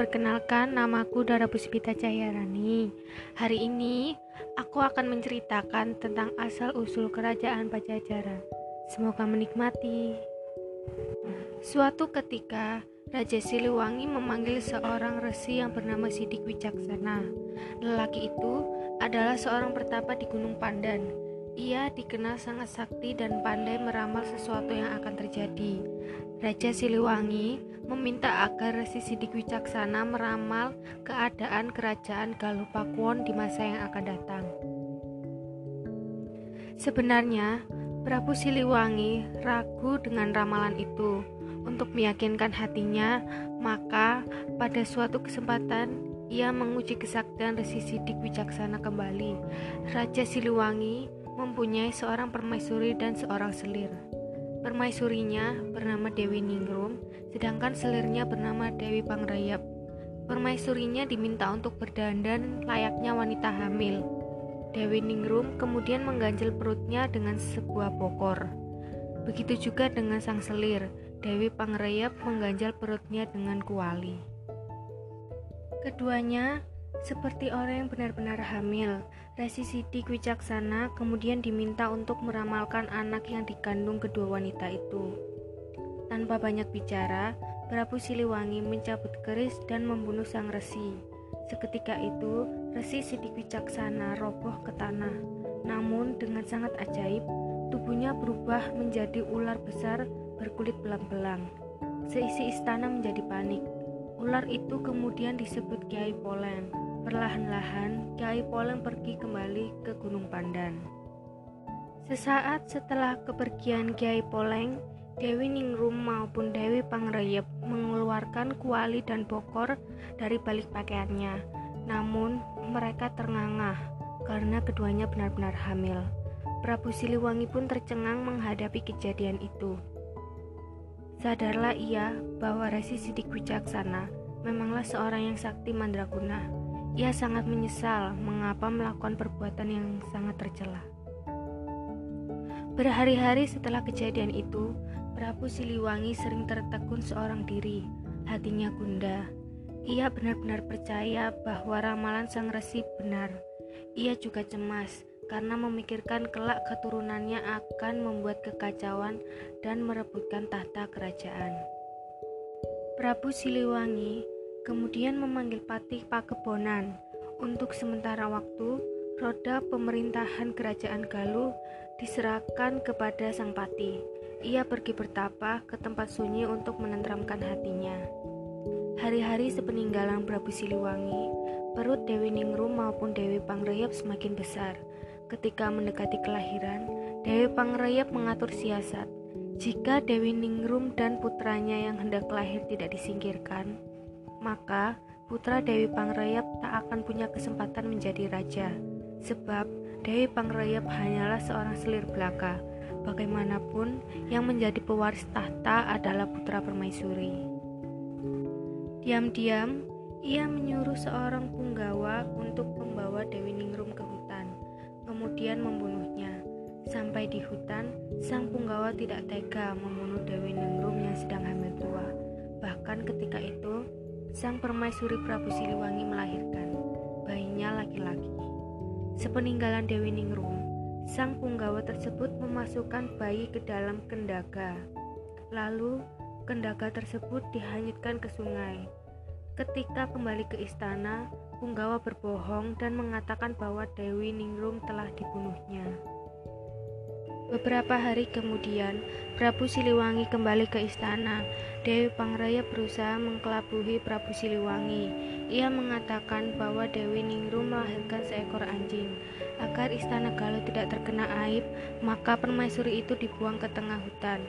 perkenalkan namaku Dara Puspita Cahyarani. Hari ini aku akan menceritakan tentang asal-usul kerajaan Pajajaran. Semoga menikmati. Suatu ketika, Raja Siliwangi memanggil seorang resi yang bernama Sidik Wicaksana. Lelaki itu adalah seorang pertapa di Gunung Pandan. Ia dikenal sangat sakti dan pandai meramal sesuatu yang akan terjadi. Raja Siliwangi meminta agar Resi Sidik Wicaksana meramal keadaan kerajaan Galuh di masa yang akan datang. Sebenarnya, Prabu Siliwangi ragu dengan ramalan itu. Untuk meyakinkan hatinya, maka pada suatu kesempatan ia menguji kesaktian Resi Sidik Wicaksana kembali. Raja Siliwangi mempunyai seorang permaisuri dan seorang selir. Permaisurinya bernama Dewi Ningrum, sedangkan selirnya bernama Dewi Pangrayap. Permaisurinya diminta untuk berdandan layaknya wanita hamil. Dewi Ningrum kemudian mengganjil perutnya dengan sebuah pokor. Begitu juga dengan sang selir, Dewi Pangrayap mengganjal perutnya dengan kuali. Keduanya seperti orang yang benar-benar hamil, Resi Sidik Wicaksana kemudian diminta untuk meramalkan anak yang dikandung kedua wanita itu. Tanpa banyak bicara, Prabu Siliwangi mencabut keris dan membunuh sang resi. Seketika itu, Resi Sidik Wicaksana roboh ke tanah. Namun dengan sangat ajaib, tubuhnya berubah menjadi ular besar berkulit belang-belang. Seisi istana menjadi panik. Ular itu kemudian disebut Kiai Polen. Perlahan-lahan, Kiai Poleng pergi kembali ke Gunung Pandan. Sesaat setelah kepergian Kiai Poleng, Dewi Ningrum maupun Dewi Pangrayap mengeluarkan kuali dan bokor dari balik pakaiannya. Namun, mereka terngangah karena keduanya benar-benar hamil. Prabu Siliwangi pun tercengang menghadapi kejadian itu. Sadarlah ia bahwa Resi Sidik Wicaksana memanglah seorang yang sakti mandraguna ia sangat menyesal mengapa melakukan perbuatan yang sangat tercela. Berhari-hari setelah kejadian itu, Prabu Siliwangi sering tertegun seorang diri, hatinya gundah. Ia benar-benar percaya bahwa ramalan sang resi benar. Ia juga cemas karena memikirkan kelak keturunannya akan membuat kekacauan dan merebutkan tahta kerajaan. Prabu Siliwangi kemudian memanggil Patih Pakebonan. Untuk sementara waktu, roda pemerintahan kerajaan Galuh diserahkan kepada sang Patih. Ia pergi bertapa ke tempat sunyi untuk menenteramkan hatinya. Hari-hari sepeninggalan Prabu Siliwangi, perut Dewi Ningrum maupun Dewi Pangrayap semakin besar. Ketika mendekati kelahiran, Dewi Pangrayap mengatur siasat. Jika Dewi Ningrum dan putranya yang hendak lahir tidak disingkirkan, maka putra Dewi Pangrayap tak akan punya kesempatan menjadi raja, sebab Dewi Pangrayap hanyalah seorang selir belaka. Bagaimanapun, yang menjadi pewaris tahta adalah putra permaisuri. Diam-diam, ia menyuruh seorang punggawa untuk membawa Dewi Ningrum kemudian membunuhnya. Sampai di hutan, sang punggawa tidak tega membunuh Dewi Ningrum yang sedang hamil tua. Bahkan ketika itu, sang permaisuri Prabu Siliwangi melahirkan bayinya laki-laki. Sepeninggalan Dewi Ningrum, sang punggawa tersebut memasukkan bayi ke dalam kendaga. Lalu, kendaga tersebut dihanyutkan ke sungai. Ketika kembali ke istana, punggawa berbohong dan mengatakan bahwa Dewi Ningrum telah dibunuhnya. Beberapa hari kemudian, Prabu Siliwangi kembali ke istana. Dewi Pangraya berusaha mengkelabuhi Prabu Siliwangi. Ia mengatakan bahwa Dewi Ningrum melahirkan seekor anjing. Agar istana Galuh tidak terkena aib, maka permaisuri itu dibuang ke tengah hutan.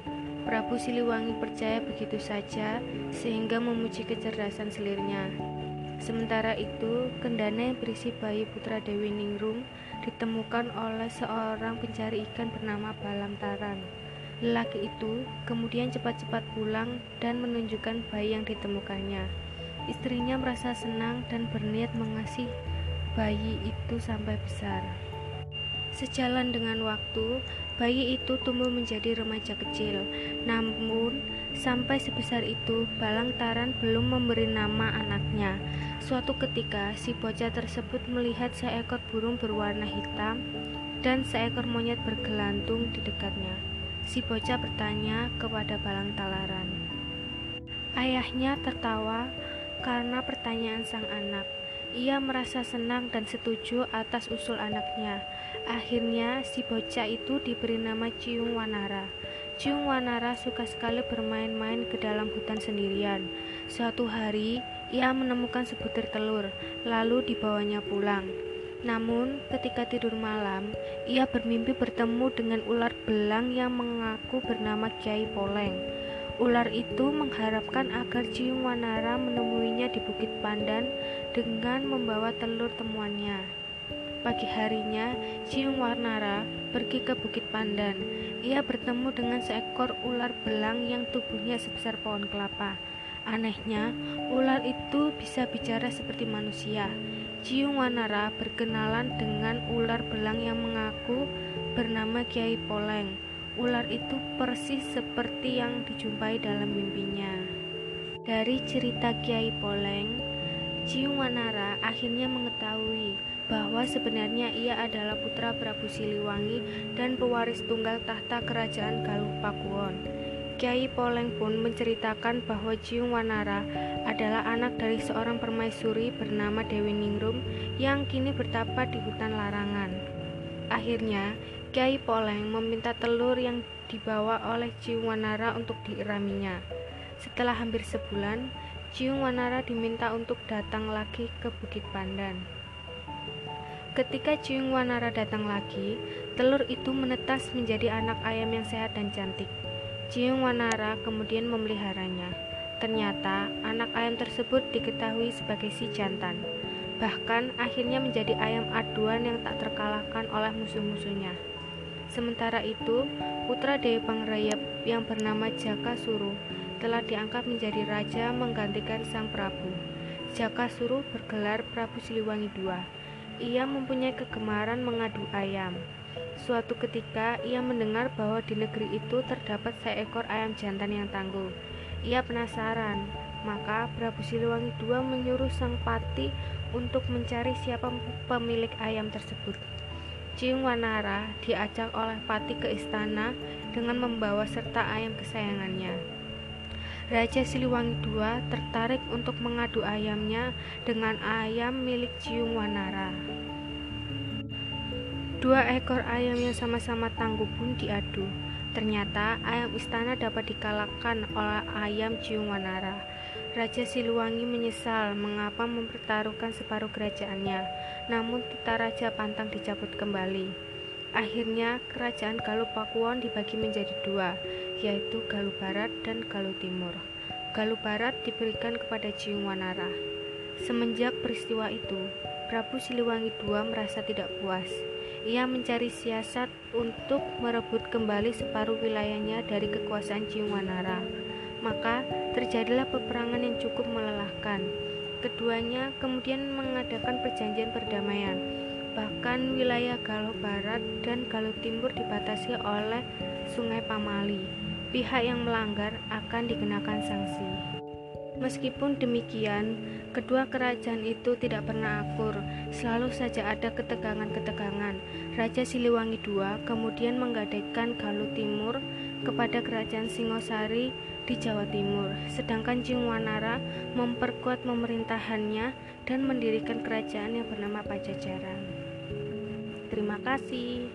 Prabu Siliwangi percaya begitu saja, sehingga memuji kecerdasan selirnya. Sementara itu, kendana yang berisi bayi putra Dewi Ningrum ditemukan oleh seorang pencari ikan bernama Balamtaran. Lelaki itu kemudian cepat-cepat pulang dan menunjukkan bayi yang ditemukannya. Istrinya merasa senang dan berniat mengasihi bayi itu sampai besar. Sejalan dengan waktu, Bayi itu tumbuh menjadi remaja kecil, namun sampai sebesar itu Balang Taran belum memberi nama anaknya. Suatu ketika, si bocah tersebut melihat seekor burung berwarna hitam dan seekor monyet bergelantung di dekatnya. Si bocah bertanya kepada Balang Talaran. Ayahnya tertawa karena pertanyaan sang anak. Ia merasa senang dan setuju atas usul anaknya. Akhirnya, si bocah itu diberi nama Ciung Wanara. Ciung Wanara suka sekali bermain-main ke dalam hutan sendirian. Suatu hari, ia menemukan sebutir telur, lalu dibawanya pulang. Namun, ketika tidur malam, ia bermimpi bertemu dengan ular belang yang mengaku bernama Kiai Poleng. Ular itu mengharapkan agar Ciung Wanara menemuinya di Bukit Pandan dengan membawa telur temuannya. Pagi harinya, Ciung Wanara pergi ke Bukit Pandan. Ia bertemu dengan seekor ular belang yang tubuhnya sebesar pohon kelapa. Anehnya, ular itu bisa bicara seperti manusia. Ciung Wanara berkenalan dengan ular belang yang mengaku bernama Kiai Poleng. Ular itu persis seperti yang dijumpai dalam mimpinya. Dari cerita Kiai Poleng, Ciung Wanara akhirnya mengetahui bahwa sebenarnya ia adalah putra Prabu Siliwangi dan pewaris tunggal tahta kerajaan Galuh Pakuwon. Kiai Poleng pun menceritakan bahwa Ciung Wanara adalah anak dari seorang permaisuri bernama Dewi Ningrum yang kini bertapa di hutan larangan. Akhirnya, Kiai Poleng meminta telur yang dibawa oleh Ciung Wanara untuk diiraminya. Setelah hampir sebulan, Ciung Wanara diminta untuk datang lagi ke Bukit Pandan. Ketika Ciung Wanara datang lagi, telur itu menetas menjadi anak ayam yang sehat dan cantik. Ciung Wanara kemudian memeliharanya. Ternyata anak ayam tersebut diketahui sebagai si jantan. Bahkan akhirnya menjadi ayam aduan yang tak terkalahkan oleh musuh-musuhnya. Sementara itu, putra Dewi Pangrayap yang bernama Jaka Suru telah diangkat menjadi raja menggantikan sang Prabu. Jaka Suru bergelar Prabu Siliwangi II. Ia mempunyai kegemaran mengadu ayam. Suatu ketika ia mendengar bahwa di negeri itu terdapat seekor ayam jantan yang tangguh. Ia penasaran, maka Prabu Siliwangi II menyuruh sang pati untuk mencari siapa pemilik ayam tersebut. Ciung Wanara diajak oleh Pati ke istana dengan membawa serta ayam kesayangannya. Raja Siliwangi II tertarik untuk mengadu ayamnya dengan ayam milik Ciung Wanara. Dua ekor ayam yang sama-sama tangguh pun diadu. Ternyata ayam istana dapat dikalahkan oleh ayam Ciung Wanara. Raja Siliwangi menyesal mengapa mempertaruhkan separuh kerajaannya, namun tita Raja Pantang dicabut kembali. Akhirnya, kerajaan Galuh Pakuwon dibagi menjadi dua, yaitu Galuh Barat dan Galuh Timur. Galuh Barat diberikan kepada Ciung Wanara. Semenjak peristiwa itu, Prabu Siliwangi II merasa tidak puas. Ia mencari siasat untuk merebut kembali separuh wilayahnya dari kekuasaan Ciung Wanara maka terjadilah peperangan yang cukup melelahkan. Keduanya kemudian mengadakan perjanjian perdamaian. Bahkan wilayah Galuh Barat dan Galuh Timur dibatasi oleh Sungai Pamali. Pihak yang melanggar akan dikenakan sanksi. Meskipun demikian, kedua kerajaan itu tidak pernah akur, selalu saja ada ketegangan-ketegangan. Raja Siliwangi II kemudian menggadaikan Galuh Timur kepada kerajaan Singosari di Jawa Timur, sedangkan Wanara memperkuat pemerintahannya dan mendirikan kerajaan yang bernama Pajajaran. Terima kasih.